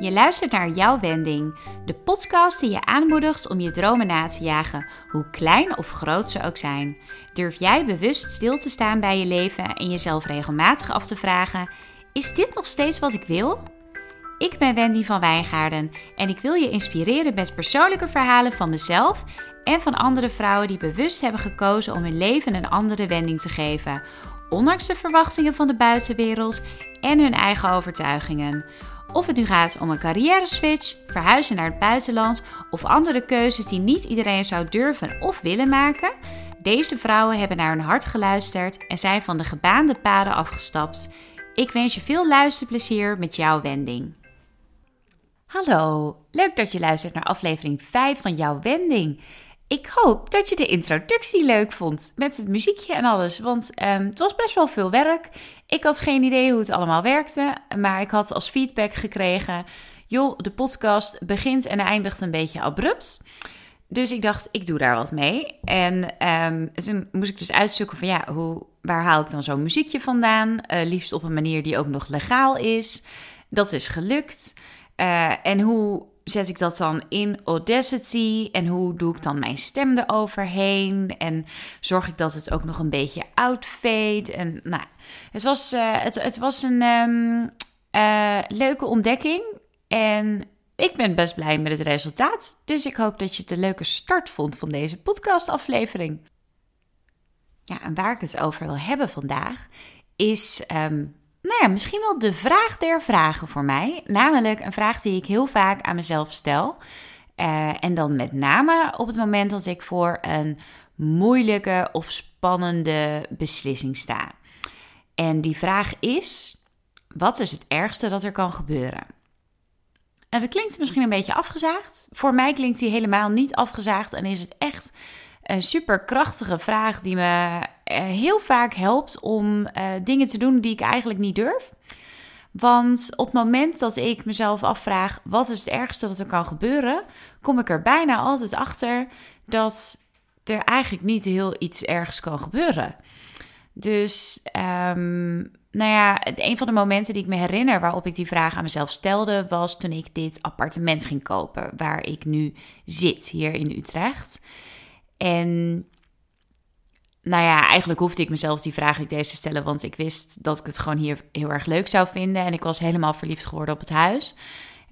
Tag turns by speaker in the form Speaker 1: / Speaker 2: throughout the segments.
Speaker 1: Je luistert naar Jouw Wending, de podcast die je aanmoedigt om je dromen na te jagen, hoe klein of groot ze ook zijn. Durf jij bewust stil te staan bij je leven en jezelf regelmatig af te vragen: is dit nog steeds wat ik wil? Ik ben Wendy van Wijngaarden en ik wil je inspireren met persoonlijke verhalen van mezelf en van andere vrouwen die bewust hebben gekozen om hun leven een andere wending te geven, ondanks de verwachtingen van de buitenwereld en hun eigen overtuigingen. Of het nu gaat om een carrière switch, verhuizen naar het buitenland of andere keuzes die niet iedereen zou durven of willen maken. Deze vrouwen hebben naar hun hart geluisterd en zijn van de gebaande paden afgestapt. Ik wens je veel luisterplezier met jouw wending. Hallo, leuk dat je luistert naar aflevering 5 van jouw wending. Ik hoop dat je de introductie leuk vond met het muziekje en alles, want um, het was best wel veel werk. Ik had geen idee hoe het allemaal werkte, maar ik had als feedback gekregen: joh, de podcast begint en eindigt een beetje abrupt. Dus ik dacht, ik doe daar wat mee. En um, toen moest ik dus uitzoeken van ja, hoe, waar haal ik dan zo'n muziekje vandaan? Uh, liefst op een manier die ook nog legaal is. Dat is gelukt. Uh, en hoe zet ik dat dan in Audacity? En hoe doe ik dan mijn stem eroverheen? En zorg ik dat het ook nog een beetje outfade? En nou, het was, uh, het, het was een um, uh, leuke ontdekking. En ik ben best blij met het resultaat. Dus ik hoop dat je het een leuke start vond van deze podcastaflevering. Ja, en waar ik het over wil hebben vandaag is um, nou ja, misschien wel de vraag der vragen voor mij. Namelijk een vraag die ik heel vaak aan mezelf stel. Uh, en dan met name op het moment dat ik voor een moeilijke of spannende beslissing sta. En die vraag is: wat is het ergste dat er kan gebeuren? En dat klinkt misschien een beetje afgezaagd. Voor mij klinkt die helemaal niet afgezaagd en is het echt een super krachtige vraag die me eh, heel vaak helpt om uh, dingen te doen die ik eigenlijk niet durf. Want op het moment dat ik mezelf afvraag wat is het ergste dat er kan gebeuren, kom ik er bijna altijd achter dat er eigenlijk niet heel iets ergs kan gebeuren. Dus um, nou ja, een van de momenten die ik me herinner waarop ik die vraag aan mezelf stelde, was toen ik dit appartement ging kopen waar ik nu zit hier in Utrecht. En nou ja, eigenlijk hoefde ik mezelf die vraag niet eens te stellen, want ik wist dat ik het gewoon hier heel erg leuk zou vinden. En ik was helemaal verliefd geworden op het huis.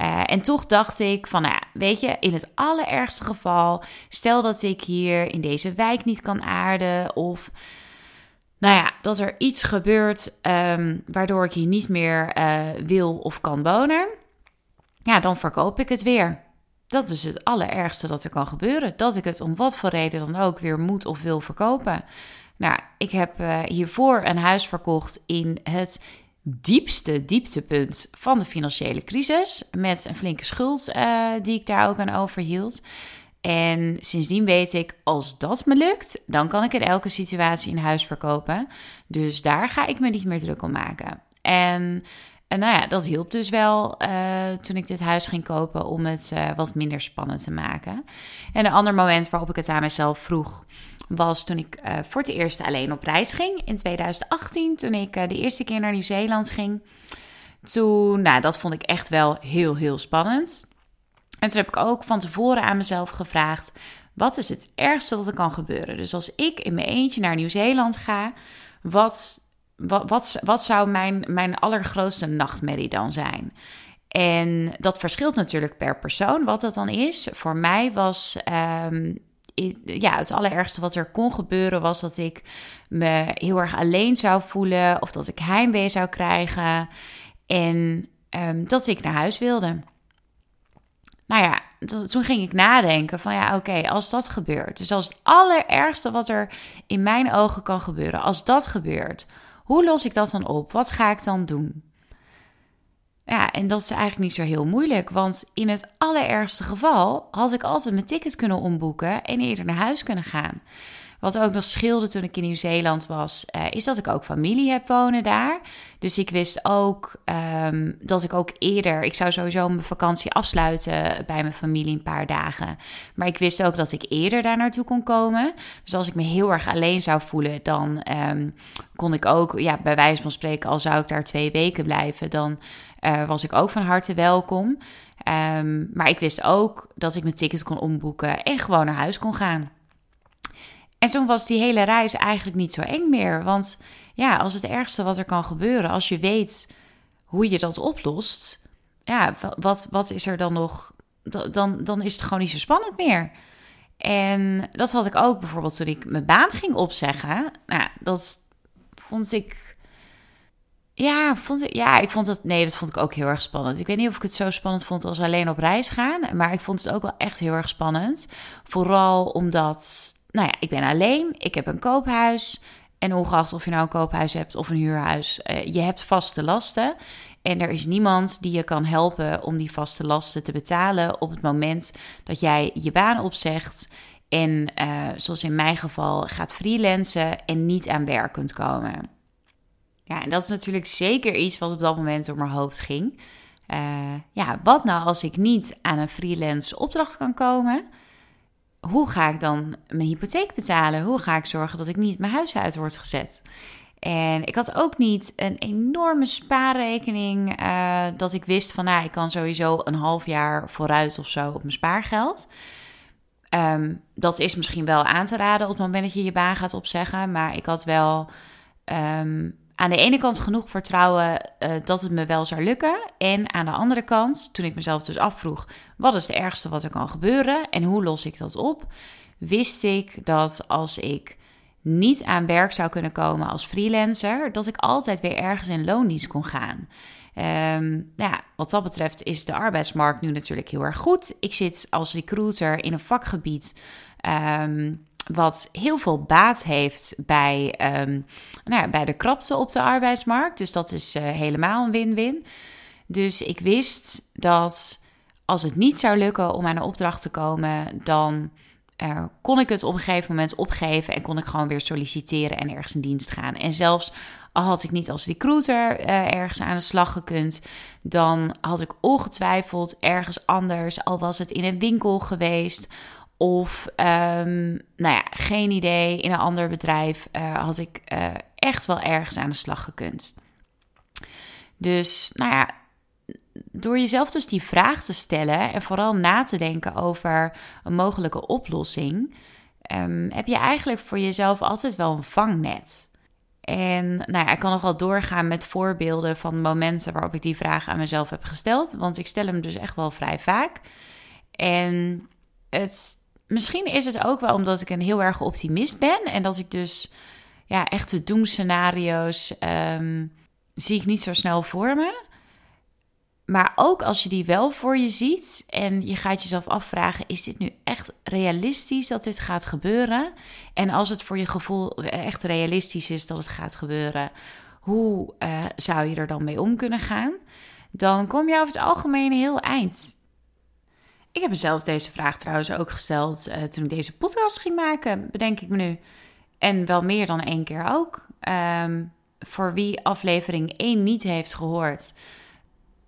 Speaker 1: Uh, en toch dacht ik van, nou ja, weet je, in het allerergste geval, stel dat ik hier in deze wijk niet kan aarden of, nou ja, dat er iets gebeurt um, waardoor ik hier niet meer uh, wil of kan wonen, ja, dan verkoop ik het weer. Dat is het allerergste dat er kan gebeuren. Dat ik het om wat voor reden dan ook weer moet of wil verkopen. Nou, ik heb uh, hiervoor een huis verkocht in het diepste dieptepunt van de financiële crisis. Met een flinke schuld uh, die ik daar ook aan overhield. En sindsdien weet ik, als dat me lukt, dan kan ik in elke situatie een huis verkopen. Dus daar ga ik me niet meer druk om maken. En nou ja, dat hielp dus wel uh, toen ik dit huis ging kopen om het uh, wat minder spannend te maken. En een ander moment waarop ik het aan mezelf vroeg was toen ik uh, voor het eerst alleen op reis ging in 2018. Toen ik de eerste keer naar Nieuw-Zeeland ging. Toen, nou, dat vond ik echt wel heel, heel spannend. En toen heb ik ook van tevoren aan mezelf gevraagd: wat is het ergste dat er kan gebeuren? Dus als ik in mijn eentje naar Nieuw-Zeeland ga, wat wat, wat, zou mijn, mijn allergrootste nachtmerrie dan zijn? En dat verschilt natuurlijk per persoon wat dat dan is. Voor mij was um, ja, het allerergste wat er kon gebeuren, was dat ik me heel erg alleen zou voelen of dat ik heimwee zou krijgen en um, dat ik naar huis wilde. Nou ja, toen ging ik nadenken van ja, oké, als dat gebeurt, dus als het allerergste wat er in mijn ogen kan gebeuren, als dat gebeurt, hoe los ik dat dan op? Wat ga ik dan doen? Ja, en dat is eigenlijk niet zo heel moeilijk, want in het allerergste geval had ik altijd mijn ticket kunnen omboeken en eerder naar huis kunnen gaan. Wat ook nog scheelde toen ik in Nieuw-Zeeland was, uh, is dat ik ook familie heb wonen daar. Dus ik wist ook ehm, dat ik ook eerder, ik zou sowieso mijn vakantie afsluiten bij mijn familie een paar dagen. Maar ik wist ook dat ik eerder daar naartoe kon komen. Dus als ik me heel erg alleen zou voelen, dan ehm, kon ik ook, ja, bij wijze van spreken, al zou ik daar twee weken blijven, dan uh, was ik ook van harte welkom. Um, maar ik wist ook dat ik mijn ticket kon omboeken en gewoon naar huis kon gaan. En toen was die hele reis eigenlijk niet zo eng meer. Want ja, als het ergste wat er kan gebeuren, als je weet hoe je dat oplost, ja, wat, wat is er dan nog? Dan, dan is het gewoon niet zo spannend meer. En dat had ik ook bijvoorbeeld toen ik mijn baan ging opzeggen. Nou, dat vond ik. Ja, vond ik, ja, ik vond het. Nee, dat vond ik ook heel erg spannend. Ik weet niet of ik het zo spannend vond als alleen op reis gaan. Maar ik vond het ook wel echt heel erg spannend. Vooral omdat nou ja, ik ben alleen, ik heb een koophuis. En ongeacht of je nou een koophuis hebt of een huurhuis, uh, je hebt vaste lasten. En er is niemand die je kan helpen om die vaste lasten te betalen op het moment dat jij je baan opzegt. En uh, zoals in mijn geval gaat freelancen en niet aan werk kunt komen. Ja, en dat is natuurlijk zeker iets wat op dat moment door mijn hoofd ging. Uh, ja, wat nou als ik niet aan een freelance opdracht kan komen? Hoe ga ik dan mijn hypotheek betalen? Hoe ga ik zorgen dat ik niet mijn huis uit word gezet? En ik had ook niet een enorme spaarrekening. Uh, dat ik wist van, nou, ik kan sowieso een half jaar vooruit of zo op mijn spaargeld. Um, dat is misschien wel aan te raden op het moment dat je je baan gaat opzeggen. Maar ik had wel um, aan de ene kant genoeg vertrouwen uh, dat het me wel zou lukken. En aan de andere kant, toen ik mezelf dus afvroeg: wat is het ergste wat er kan gebeuren en hoe los ik dat op? Wist ik dat als ik niet aan werk zou kunnen komen als freelancer, dat ik altijd weer ergens in loondienst kon gaan. Um, ja, wat dat betreft is de arbeidsmarkt nu natuurlijk heel erg goed. Ik zit als recruiter in een vakgebied. Um, wat heel veel baat heeft bij, um, nou ja, bij de krapte op de arbeidsmarkt. Dus dat is uh, helemaal een win-win. Dus ik wist dat als het niet zou lukken om aan een opdracht te komen, dan uh, kon ik het op een gegeven moment opgeven en kon ik gewoon weer solliciteren en ergens in dienst gaan. En zelfs al had ik niet als recruiter uh, ergens aan de slag gekund, dan had ik ongetwijfeld ergens anders, al was het in een winkel geweest of, um, nou ja, geen idee. In een ander bedrijf uh, had ik uh, echt wel ergens aan de slag gekund. Dus, nou ja, door jezelf dus die vraag te stellen en vooral na te denken over een mogelijke oplossing, um, heb je eigenlijk voor jezelf altijd wel een vangnet. En nou ja, ik kan nog wel doorgaan met voorbeelden van momenten waarop ik die vraag aan mezelf heb gesteld, want ik stel hem dus echt wel vrij vaak. En het misschien is het ook wel omdat ik een heel erg optimist ben en dat ik dus ja, echte doemscenario's um, zie ik niet zo snel voor me. Maar ook als je die wel voor je ziet en je gaat jezelf afvragen: is dit nu echt realistisch dat dit gaat gebeuren? En als het voor je gevoel echt realistisch is dat het gaat gebeuren, hoe uh, zou je er dan mee om kunnen gaan? Dan kom je over het algemeen heel eind. Ik heb mezelf deze vraag trouwens ook gesteld uh, toen ik deze podcast ging maken, bedenk ik me nu. En wel meer dan één keer ook. Um, voor wie aflevering 1 niet heeft gehoord.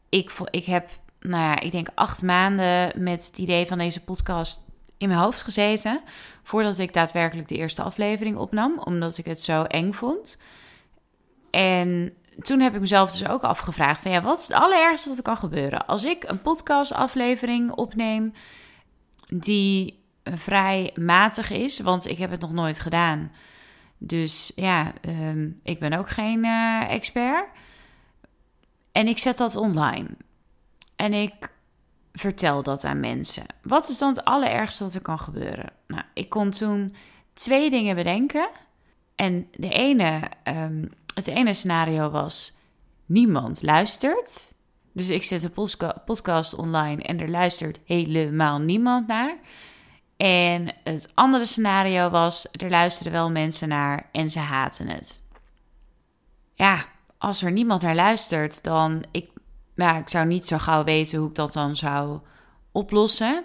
Speaker 1: Ik, ik heb, nou ja, ik denk acht maanden met het idee van deze podcast in mijn hoofd gezeten. Voordat ik daadwerkelijk de eerste aflevering opnam, omdat ik het zo eng vond. En toen heb ik mezelf dus ook afgevraagd: van ja, wat is het allerergste dat er kan gebeuren? Als ik een podcastaflevering opneem die vrij matig is, want ik heb het nog nooit gedaan. Dus ja, um, ik ben ook geen uh, expert. En ik zet dat online. En ik vertel dat aan mensen. Wat is dan het allerergste dat er kan gebeuren? Nou, ik kon toen twee dingen bedenken. En de ene um, het ene scenario was: niemand luistert. Dus ik zet een podcast online en er luistert helemaal niemand naar. En het andere scenario was: er luisteren wel mensen naar en ze haten het. Ja, als er niemand naar luistert, dan ik, ja, ik zou niet zo gauw weten hoe ik dat dan zou oplossen.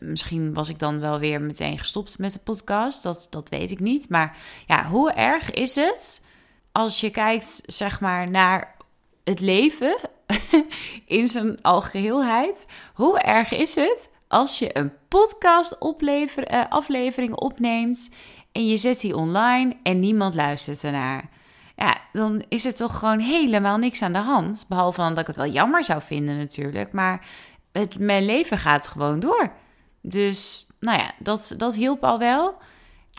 Speaker 1: misschien was ik dan wel weer meteen gestopt met de podcast. Dat, dat weet ik niet. Maar ja, hoe erg is het als je kijkt, zeg maar, naar het leven in zijn algeheelheid? Hoe erg is het als je een podcast uh, aflevering opneemt en je zet die online en niemand luistert ernaar? Ja, dan is er toch gewoon helemaal niks aan de hand. Behalve dan dat ik het wel jammer zou vinden natuurlijk. Maar mijn leven gaat gewoon door. Dus nou ja, dat, dat hielp al wel.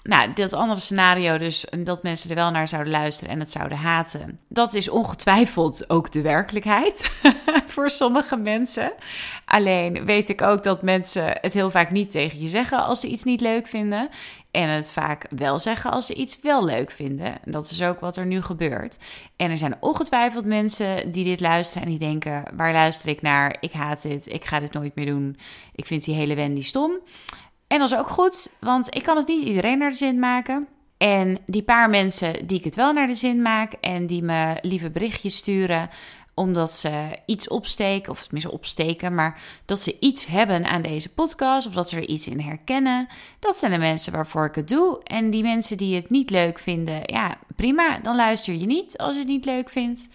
Speaker 1: Nou, dat andere scenario, dus dat mensen er wel naar zouden luisteren en het zouden haten, dat is ongetwijfeld ook de werkelijkheid voor sommige mensen. Alleen weet ik ook dat mensen het heel vaak niet tegen je zeggen als ze iets niet leuk vinden. En het vaak wel zeggen als ze iets wel leuk vinden. Dat is ook wat er nu gebeurt. En er zijn ongetwijfeld mensen die dit luisteren en die denken: waar luister ik naar? Ik haat dit. Ik ga dit nooit meer doen. Ik vind die hele Wendy stom. En dat is ook goed, want ik kan het niet iedereen naar de zin maken. En die paar mensen die ik het wel naar de zin maak en die me lieve berichtjes sturen, omdat ze iets opsteken, of tenminste opsteken, maar dat ze iets hebben aan deze podcast of dat ze er iets in herkennen. Dat zijn de mensen waarvoor ik het doe. En die mensen die het niet leuk vinden, ja, prima, dan luister je niet als je het niet leuk vindt.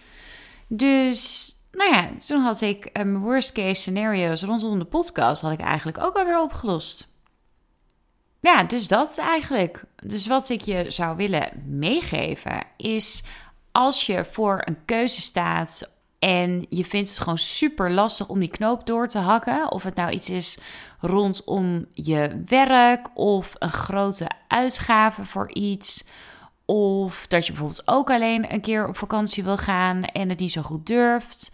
Speaker 1: Dus, nou ja, toen had ik mijn worst case scenario's rondom de podcast had ik eigenlijk ook alweer opgelost. Ja, dus dat eigenlijk. Dus wat ik je zou willen meegeven is als je voor een keuze staat en je vindt het gewoon super lastig om die knoop door te hakken. Of het nou iets is rondom je werk of een grote uitgave voor iets. Of dat je bijvoorbeeld ook alleen een keer op vakantie wil gaan en het niet zo goed durft.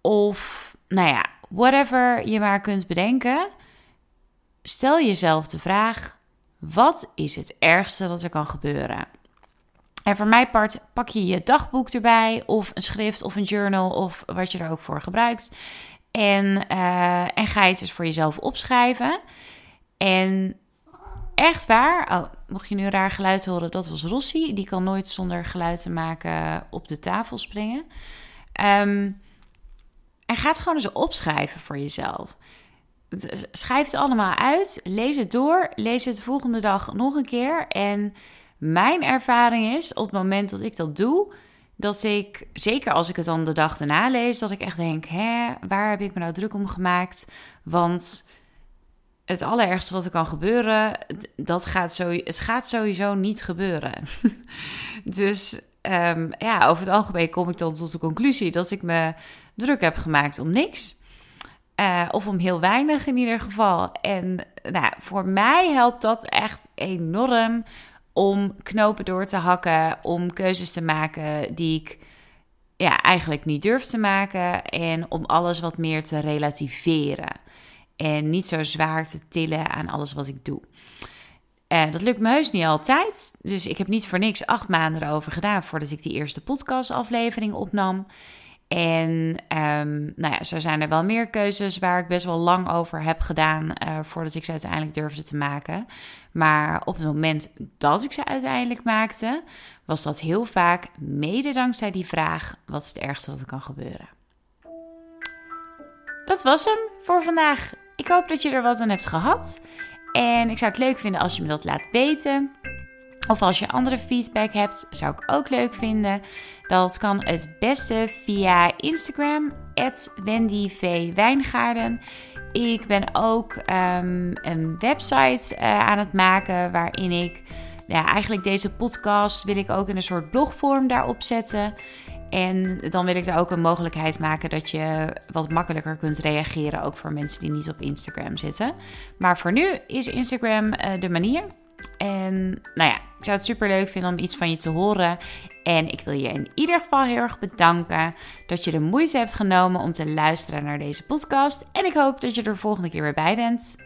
Speaker 1: Of nou ja, whatever je maar kunt bedenken. Stel jezelf de vraag: wat is het ergste dat er kan gebeuren? En voor mijn part pak je je dagboek erbij, of een schrift of een journal, of wat je er ook voor gebruikt. En, uh, en ga je het dus voor jezelf opschrijven. En echt waar, oh, mocht je nu een raar geluid horen, dat was Rossi. Die kan nooit zonder geluid te maken op de tafel springen. Um, en ga het gewoon eens opschrijven voor jezelf. Schrijf het allemaal uit, lees het door, lees het de volgende dag nog een keer. En mijn ervaring is op het moment dat ik dat doe, dat ik, zeker als ik het dan de dag daarna lees, dat ik echt denk: hè, waar heb ik me nou druk om gemaakt? Want het allerergste wat er kan gebeuren, dat gaat zo, het gaat sowieso niet gebeuren. dus um, ja, over het algemeen kom ik dan tot de conclusie dat ik me druk heb gemaakt om niks. Uh, of om heel weinig in ieder geval. En nou, voor mij helpt dat echt enorm om knopen door te hakken, om keuzes te maken die ik ja, eigenlijk niet durf te maken en om alles wat meer te relativeren en niet zo zwaar te tillen aan alles wat ik doe. En dat lukt me heus niet altijd. Dus ik heb niet voor niks acht maanden erover gedaan voordat ik die eerste podcastaflevering opnam. En um, nou ja, zo zijn er wel meer keuzes waar ik best wel lang over heb gedaan uh, voordat ik ze uiteindelijk durfde te maken. Maar op het moment dat ik ze uiteindelijk maakte, was dat heel vaak mede dankzij die vraag: wat is het ergste dat er kan gebeuren? Dat was hem voor vandaag. Ik hoop dat je er wat aan hebt gehad. En ik zou het leuk vinden als je me dat laat weten. Of als je andere feedback hebt, zou ik ook leuk vinden. Dat kan het beste via Instagram, wendyvwijngaarden. Ik ben ook um, een website uh, aan het maken waarin ik ja, eigenlijk deze podcast wil ik ook in een soort blogvorm daarop zetten. En dan wil ik er ook een mogelijkheid maken dat je wat makkelijker kunt reageren, ook voor mensen die niet op Instagram zitten. Maar voor nu is Instagram uh, de manier. En nou ja, ik zou het super leuk vinden om iets van je te horen. En ik wil je in ieder geval heel erg bedanken dat je de moeite hebt genomen om te luisteren naar deze podcast. En ik hoop dat je er de volgende keer weer bij bent.